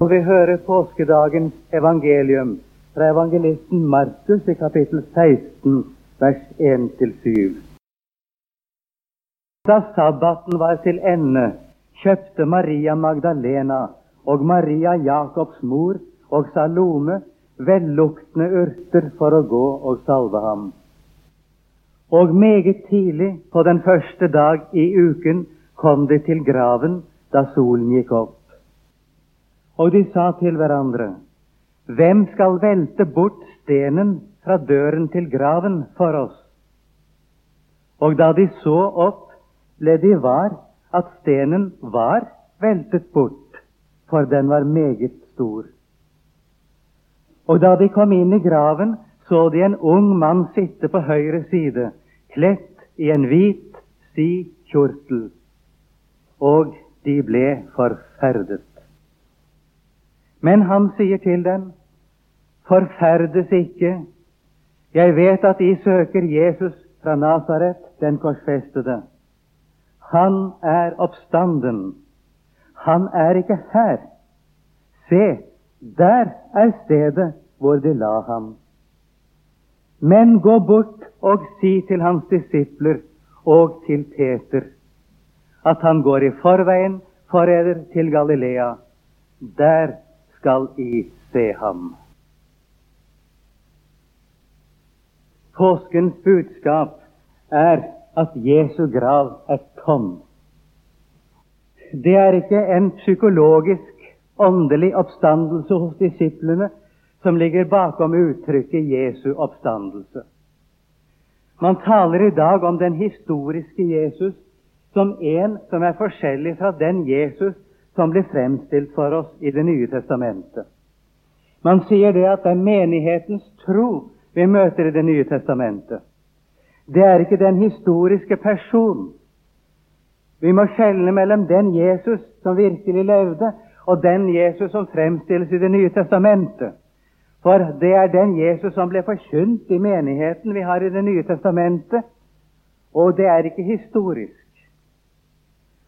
Og vi hører påskedagens evangelium fra evangelisten Markus i kapittel 16, vers 1-7. Da sabbaten var til ende, kjøpte Maria Magdalena og Maria Jakobs mor og Salome velluktende urter for å gå og salve ham. Og meget tidlig på den første dag i uken kom de til graven da solen gikk opp. Og de sa til hverandre, Hvem skal velte bort stenen fra døren til graven for oss? Og da de så opp, ble de var at stenen var veltet bort, for den var meget stor. Og da de kom inn i graven, så de en ung mann sitte på høyre side, kledt i en hvit, si kjortel. Og de ble forferdet. Men han sier til dem, forferdes ikke. Jeg vet at de søker Jesus fra Nasaret, den korsfestede. Han er oppstanden. Han er ikke her. Se, der er stedet hvor de la ham. Men gå bort og si til hans disipler og til Peter at han går i forveien forræder til Galilea. Der skal I se ham. Påskens budskap er at Jesu grav er tom. Det er ikke en psykologisk, åndelig oppstandelse hos disiplene som ligger bakom uttrykket Jesu oppstandelse. Man taler i dag om den historiske Jesus som en som er forskjellig fra den Jesus som blir fremstilt for oss i Det nye testamentet. Man sier det at det er menighetens tro vi møter i Det nye testamentet. Det er ikke den historiske person. Vi må skjelne mellom den Jesus som virkelig levde, og den Jesus som fremstilles i Det nye testamentet. For det er den Jesus som ble forkynt i menigheten vi har i Det nye testamentet, og det er ikke historisk.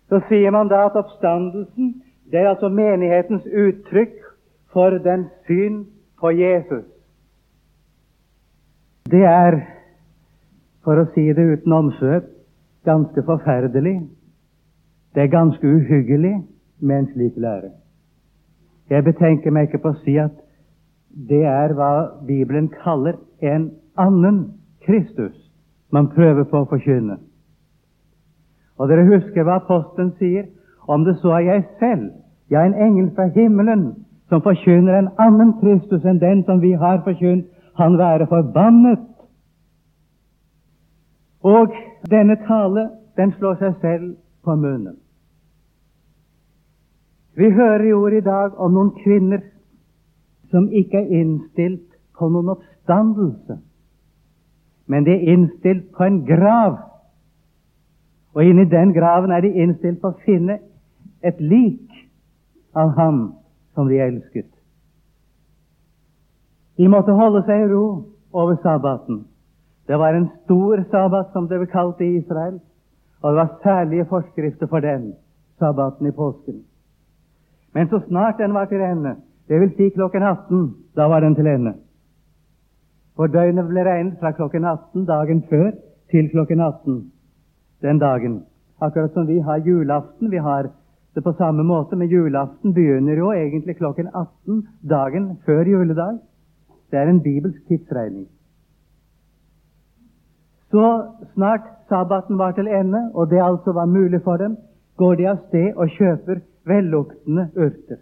Så sier man da at oppstandelsen det er altså menighetens uttrykk for den syn på Jesus. Det er, for å si det uten omsvøp, ganske forferdelig. Det er ganske uhyggelig med en slik lære. Jeg betenker meg ikke på å si at det er hva Bibelen kaller en annen Kristus man prøver på å forkynne. Og dere husker hva apostelen sier? Om det så er jeg selv, ja, en engel fra himmelen, som forkynner en annen Kristus enn den som vi har forkynt, han være forbannet. Og denne tale, den slår seg selv på munnen. Vi hører i ord i dag om noen kvinner som ikke er innstilt på noen oppstandelse, men de er innstilt på en grav og inni den graven er de innstilt på å finne et lik av ham som de elsket. De måtte holde seg i ro over sabbaten. Det var en stor sabbat, som det ble kalt i Israel, og det var særlige forskrifter for den sabbaten i påsken. Men så snart den var til ende, dvs. Si klokken 18, da var den til ende. For døgnet ble regnet fra klokken 18 dagen før til klokken 18 den dagen. Akkurat som vi har julaften. Vi har det på samme måte, men julaften begynner jo egentlig klokken 18 dagen før juledag. Det er en bibelsk tidsregning. Så snart sabbaten var til ende, og det altså var mulig for dem, går de av sted og kjøper velluktende urter.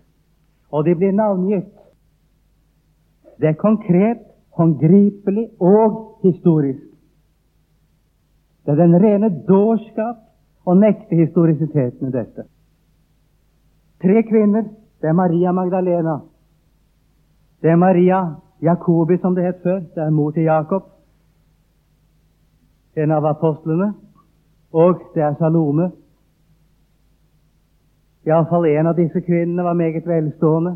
Og de blir navngitt. Det er konkret, håndgripelig og historisk. Det er den rene dårskap å nekte historisiteten i dette. Tre kvinner. Det er Maria Magdalena. Det er Maria Jakobi, som det het før. Det er mor til Jakob, en av apostlene. Og det er Salome. Iallfall en av disse kvinnene var meget velstående.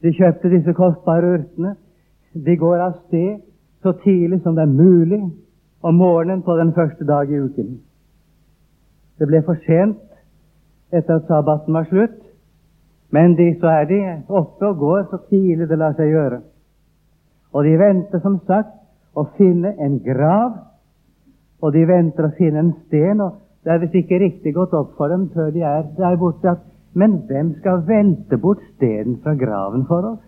De kjøpte disse kostbare urtene. De går av sted så tidlig som det er mulig om morgenen på den første dag i uken. Det ble for sent etter at sabbaten var slutt, Men de, så er de oppe og går så tidlig det lar seg gjøre. Og de venter, som sagt, å finne en grav, og de venter å finne en sten. og Det er visst ikke riktig gått opp for dem før de er der borte at Men hvem skal velte bort stenen fra graven for oss?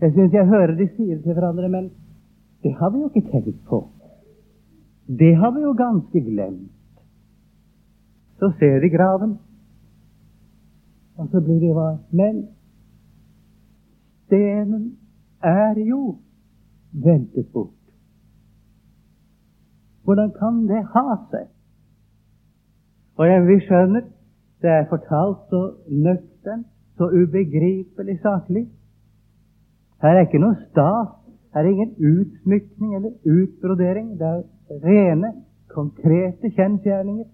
Jeg syns jeg hører de sier til hverandre, men det har vi jo ikke tenkt på. Det har vi jo ganske glemt. Så ser de graven, og så blir de hva? Men stenen er jo ventet bort. Hvordan kan det ha seg? Og jeg, vi skjønner, det er fortalt så nøkternt, så ubegripelig saklig. Her er ikke noe stas, her er ingen utsmykning eller utbrodering. Det er rene, konkrete kjensgjerninger.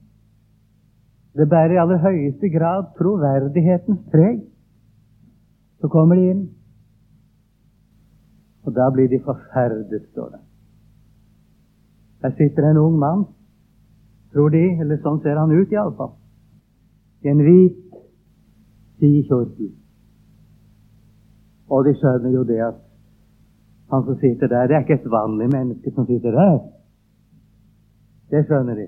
Det bærer i aller høyeste grad troverdighetens preg. Så kommer de inn, og da blir de forferdet, står det. Her sitter en ung mann, tror de, eller sånn ser han ut iallfall, i en hvit sikjortel. Og de skjønner jo det at han som sitter der, det er ikke et vanlig menneske som sitter der. Det skjønner de.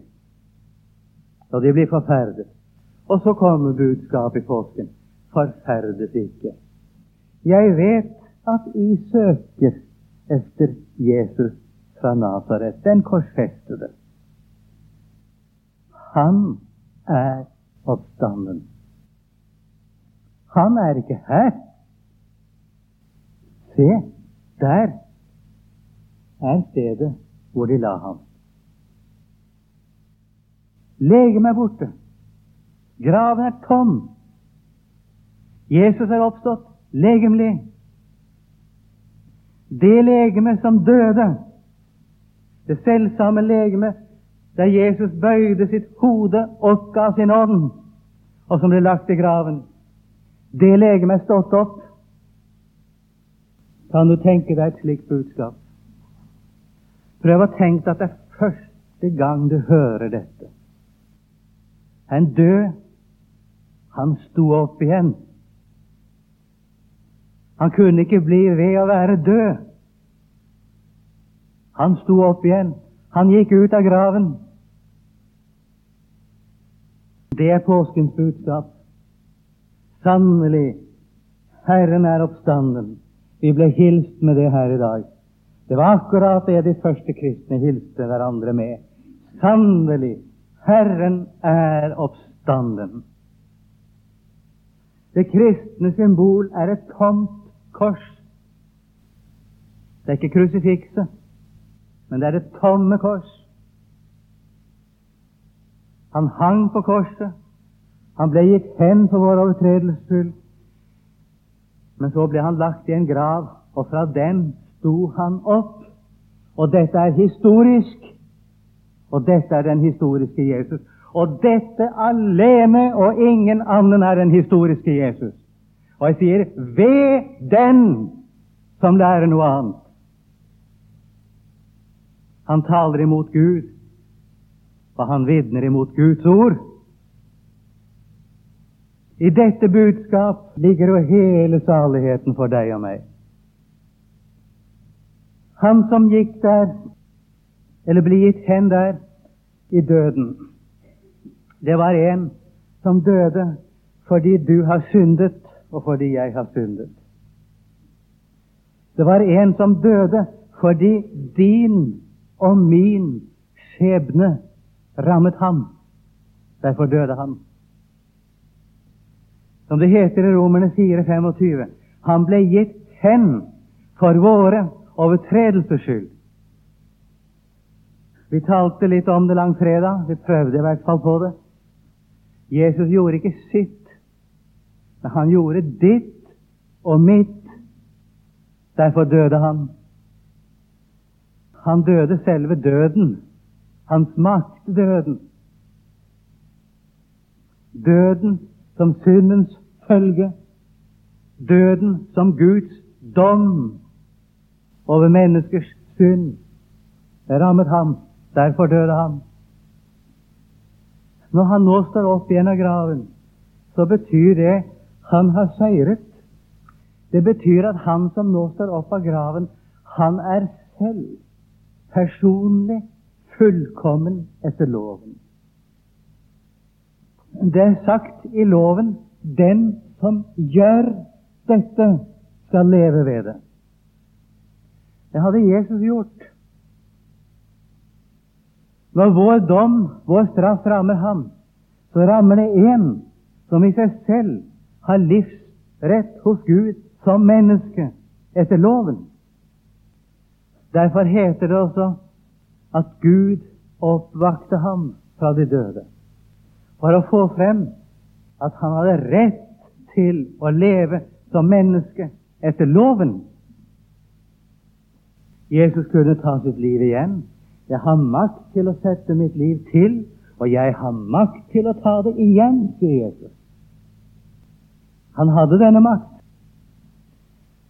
Og de blir forferdet. Og så kommer budskapet i påsken. Forferdes ikke. Jeg vet at I søker etter Jesus fra Nasaret, den korsfestede. Han er oppstanden. Han er ikke her. Se, der er stedet hvor de la ham. Legemet er borte. Graven er tom. Jesus er oppstått legemlig. Det legeme som døde, det selvsamme legeme der Jesus bøyde sitt hode, og ga sin ånd, og som ble lagt i graven, det legemet er stått opp. Kan du tenke deg et slikt budskap? Prøv å tenke at det er første gang du hører dette. En død, han sto opp igjen. Han kunne ikke bli ved å være død. Han sto opp igjen. Han gikk ut av graven. Det er påskens budskap. Sannelig, Herren er oppstanden. Vi ble hilst med det her i dag. Det var akkurat det de første kristne hilste hverandre med. Sannelig, Herren er oppstanden. Det kristne symbol er et tomt kors. Det er ikke krusifikset, men det er det tomme kors. Han hang på korset. Han ble gitt hen for vår overtredelses skyld. Men så ble han lagt i en grav, og fra den sto han opp. Og dette er historisk. Og dette er den historiske Jesus. Og dette alene og ingen annen er den historiske Jesus. Og jeg sier ved den som lærer noe annet. Han taler imot Gud, og han vitner imot Guds ord. I dette budskap ligger jo hele saligheten for deg og meg. Han som gikk der, eller ble gitt hen der, i døden, det var en som døde fordi du har syndet, og fordi jeg har syndet. Det var en som døde fordi din og min skjebne rammet ham. Derfor døde han. Som det heter i Romerne 4,25. Han ble gitt hen for våre overtredelses skyld. Vi talte litt om det langfredag. Vi prøvde i hvert fall på det. Jesus gjorde ikke sitt, men han gjorde ditt og mitt. Derfor døde han. Han døde selve døden. Han smakte døden. Døden som syndens følge, døden som Guds dom over menneskers synd. Det rammet ham. Derfor døde han. Når han nå står opp igjen av graven, så betyr det Han har seiret. Det betyr at han som nå står opp av graven, han er selv personlig fullkommen etter loven. Det er sagt i loven den som gjør dette, skal leve ved det. Det hadde Jesus gjort. Når vår dom, vår straff, rammer ham, så rammer det en som i seg selv har livsrett hos Gud som menneske etter loven. Derfor heter det også at Gud oppvakte ham fra de døde for å få frem at han hadde rett til å leve som menneske etter loven. Jesus kunne ta sitt liv igjen. Jeg har makt til å sette mitt liv til, og jeg har makt til å ta det igjen, sier Jesus. Han hadde denne makt.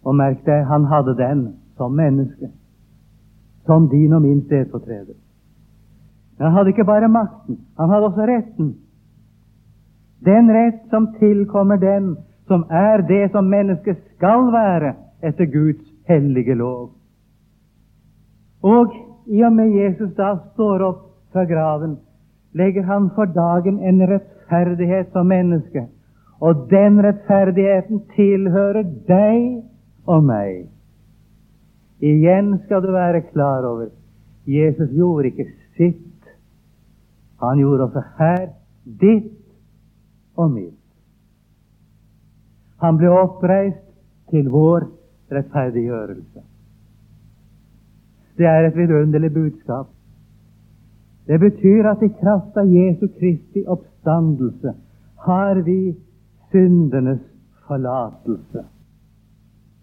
Og merk deg, han hadde den som menneske. Som din og min stedfortreder. Men han hadde ikke bare makten, han hadde også retten. Den rett som tilkommer den som er det som mennesket skal være etter Guds hellige lov. Og i og med Jesus da står opp fra graven, legger han for dagen en rettferdighet som menneske. Og den rettferdigheten tilhører deg og meg. Igjen skal du være klar over Jesus gjorde ikke sitt. Han gjorde også her ditt og mild. Han ble oppreist til vår rettferdiggjørelse. Det er et vidunderlig budskap. Det betyr at i kraft av Jesu Kristi oppstandelse har vi syndenes forlatelse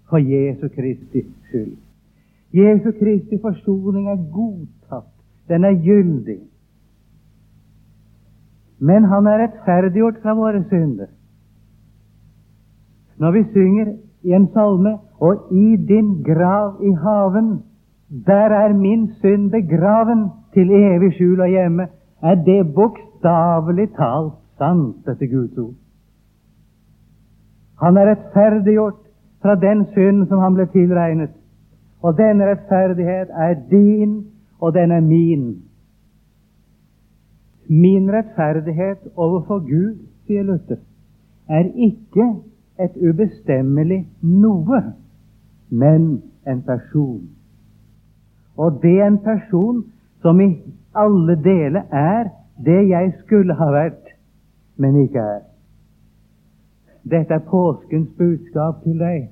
for Jesu Kristi skyld. Jesu Kristi forsoning er godtatt. Den er gyldig. Men han er rettferdiggjort fra våre synder. Når vi synger i en salme Og i din grav i haven, der er min synd begraven til evig skjul og hjemme, er det bokstavelig talt sant etter Guds ord. Han er rettferdiggjort fra den synd som han ble tilregnet. Og denne rettferdighet er din, og den er min. Min rettferdighet overfor Gud, sier Luther, er ikke et ubestemmelig noe, men en person. Og det er en person som i alle deler er det jeg skulle ha vært, men ikke er. Dette er påskens budskap til deg.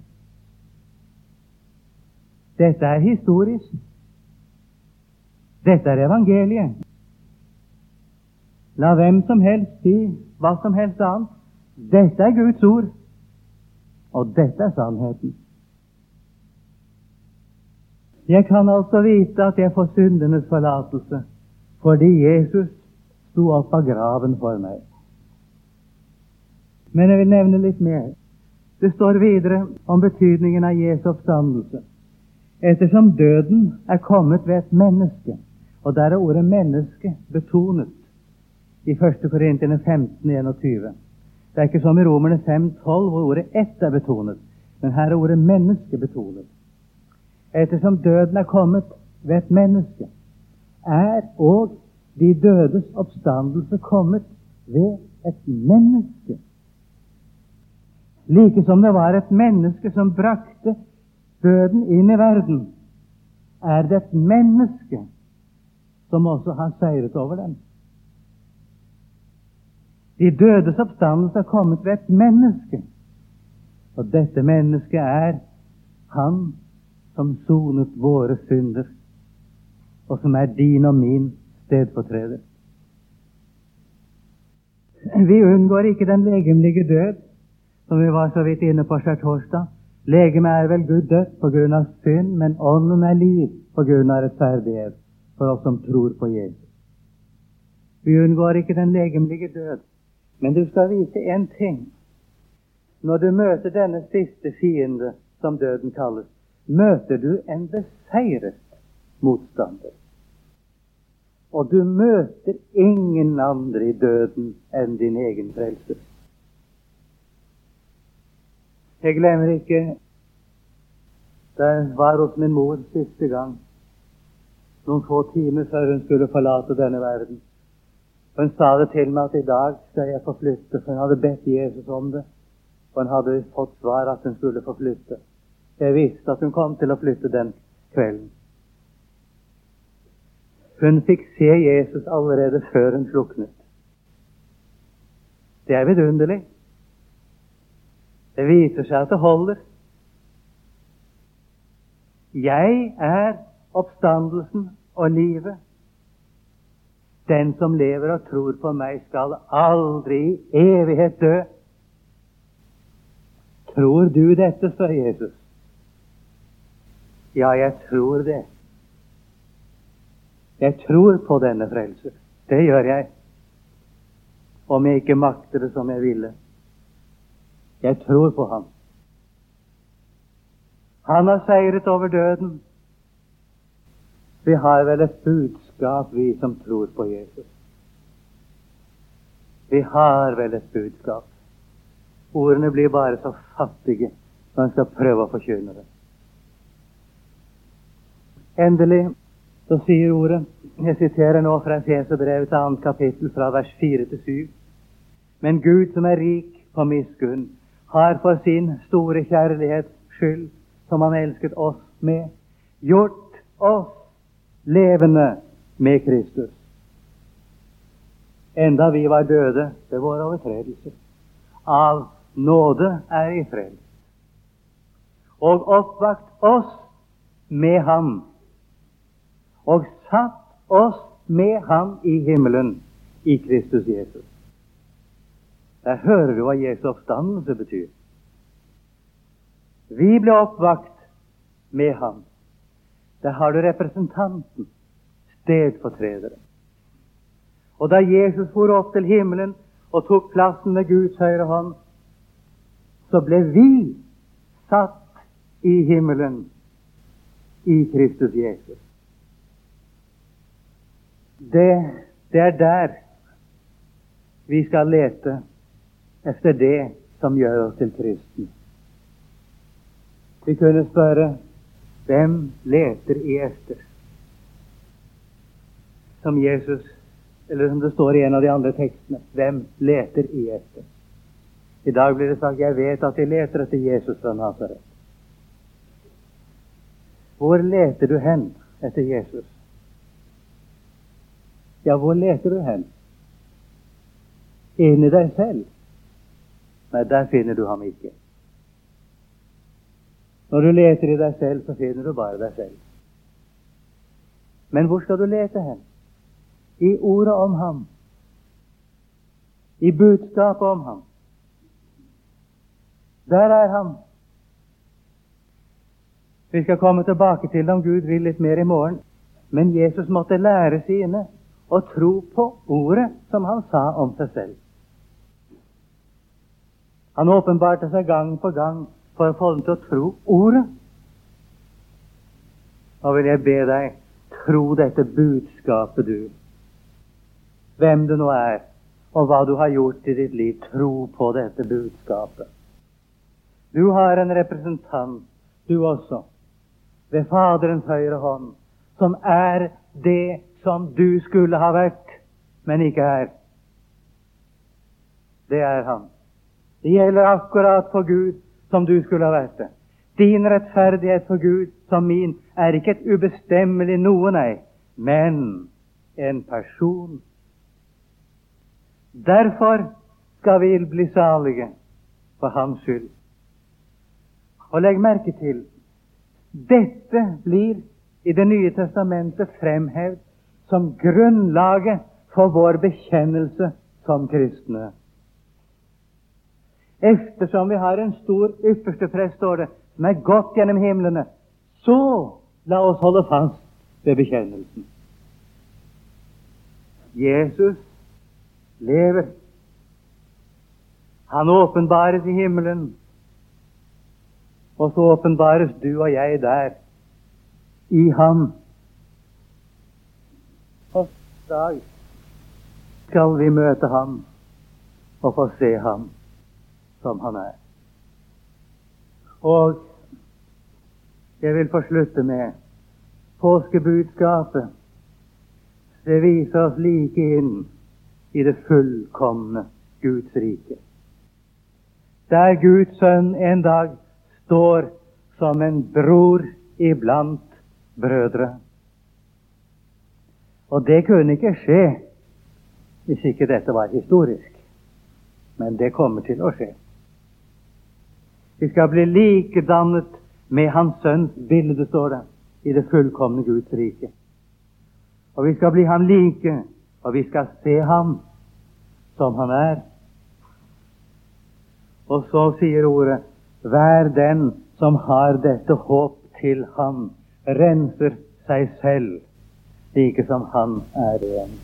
Dette er historisk. Dette er evangeliet. La hvem som helst si hva som helst annet. Dette er Guds ord. Og dette er sannheten. Jeg kan altså vite at jeg får syndenes forlatelse fordi Jesus sto opp av graven for meg. Men jeg vil nevne litt mer. Det står videre om betydningen av Jesu oppstandelse. Ettersom døden er kommet ved et menneske, og der er ordet 'menneske' betonet i 1. Korintene 15, 21. Det er ikke som i Romerne 5,12, hvor ordet 'ett' er betonet, men her er ordet 'menneske' betonet. Ettersom døden er kommet ved et menneske, er òg de dødes oppstandelse kommet ved et menneske. Like som det var et menneske som brakte døden inn i verden, er det et menneske som også har seiret over den. De dødes oppstandelse er kommet ved et menneske. Og dette mennesket er Han som sonet våre synder, og som er din og min stedfortreder. Vi unngår ikke den legemlige død, som vi var så vidt inne på skjærtorsdag. Legemet er vel Gud dødt på grunn av synd, men ånden er liv på grunn av rettferdighet for oss som tror på Jesus. Vi unngår ikke den legemlige død, men du skal vite én ting. Når du møter denne siste fiende, som døden kalles, møter du en beseiret motstander. Og du møter ingen andre i døden enn din egen frelse. Jeg glemmer ikke da jeg var hos min mor siste gang, noen få timer før hun skulle forlate denne verden. Hun sa det til meg at i dag skal jeg få flytte, for hun hadde bedt Jesus om det. Og hun hadde fått svar at hun skulle få flytte. Jeg visste at hun kom til å flytte den kvelden. Hun fikk se Jesus allerede før hun sluknet. Det er vidunderlig. Det viser seg at det holder. Jeg er oppstandelsen og livet. Den som lever og tror på meg, skal aldri i evighet dø. Tror du dette, spør Jesus. Ja, jeg tror det. Jeg tror på denne frelse. Det gjør jeg. Om jeg ikke makter det som jeg ville. Jeg tror på ham. Han har seiret over døden. Vi har vel et budskap, vi som tror på Jesus. Vi har vel et budskap. Ordene blir bare så fattige når en skal prøve å forkynne det. Endelig så sier ordet Jeg siterer nå fra Efeserbrevets annet kapittel, fra vers 4 til 7. Men Gud, som er rik på miskunn, har for sin store kjærlighets skyld, som Han elsket oss med, gjort oss levende med Kristus. Enda vi var døde ved våre overtredelser. Av nåde er i fred. Og oppvakt oss med Ham og satt oss med ham i himmelen i Kristus Jesus. Der hører du hva Jesu oppstandelse betyr. Vi ble oppvakt med ham. Der har du representanten, stedfortrederen. Og da Jesus for opp til himmelen og tok plassen ved Guds høyre hånd, så ble vi satt i himmelen i Kristus Jesus. Det, det er der vi skal lete etter det som gjør oss til kristne. Vi kunne spørre hvem leter i efter? Som Jesus, eller som det står i en av de andre tekstene. Hvem leter i etter? I dag blir det sagt jeg vet at de leter etter Jesus fra Nasaret. Hvor leter du hen etter Jesus? Ja, hvor leter du hen? Inni deg selv? Nei, der finner du ham ikke. Når du leter i deg selv, så finner du bare deg selv. Men hvor skal du lete hen? I ordet om ham. I budskapet om ham. Der er han. Vi skal komme tilbake til det om Gud vil litt mer i morgen. Men Jesus måtte lære sine å tro på ordet som han sa om seg selv. Han åpenbarte seg gang på gang for å få dem til å tro ordet. Nå vil jeg be deg tro dette budskapet, du. Hvem du nå er, og hva du har gjort i ditt liv. Tro på dette budskapet. Du har en representant, du også, ved Faderens høyre hånd, som er det som du skulle ha vært, men ikke er. Det er han. Det gjelder akkurat for Gud som du skulle ha vært det. Din rettferdighet for Gud som min er ikke et ubestemmelig noe, nei, men en person. Derfor skal vi bli salige for hans skyld. Og legg merke til dette blir i Det nye testamentet fremhevet som grunnlaget for vår bekjennelse som kristne. Eftersom vi har en stor ypperste prest, står det, som er gått gjennom himlene, så la oss holde fast ved bekjennelsen. Jesus lever. Han åpenbares i himmelen. Og så åpenbares du og jeg der, i ham Og dag skal vi møte ham og få se ham som han er. Og jeg vil få slutte med påskebudskapet. Det viser oss like inn i det fullkomne Guds rike. Der Guds sønn en dag står som en bror iblant brødre. Og det kunne ikke skje hvis ikke dette var historisk. Men det kommer til å skje. Vi skal bli likedannet med Hans Sønns bilde, står det, i det fullkomne Guds rike. Og vi skal bli ham like, og vi skal se ham som han er. Og så sier ordet Vær den som har dette håp til ham, renser seg selv, like som han er ren.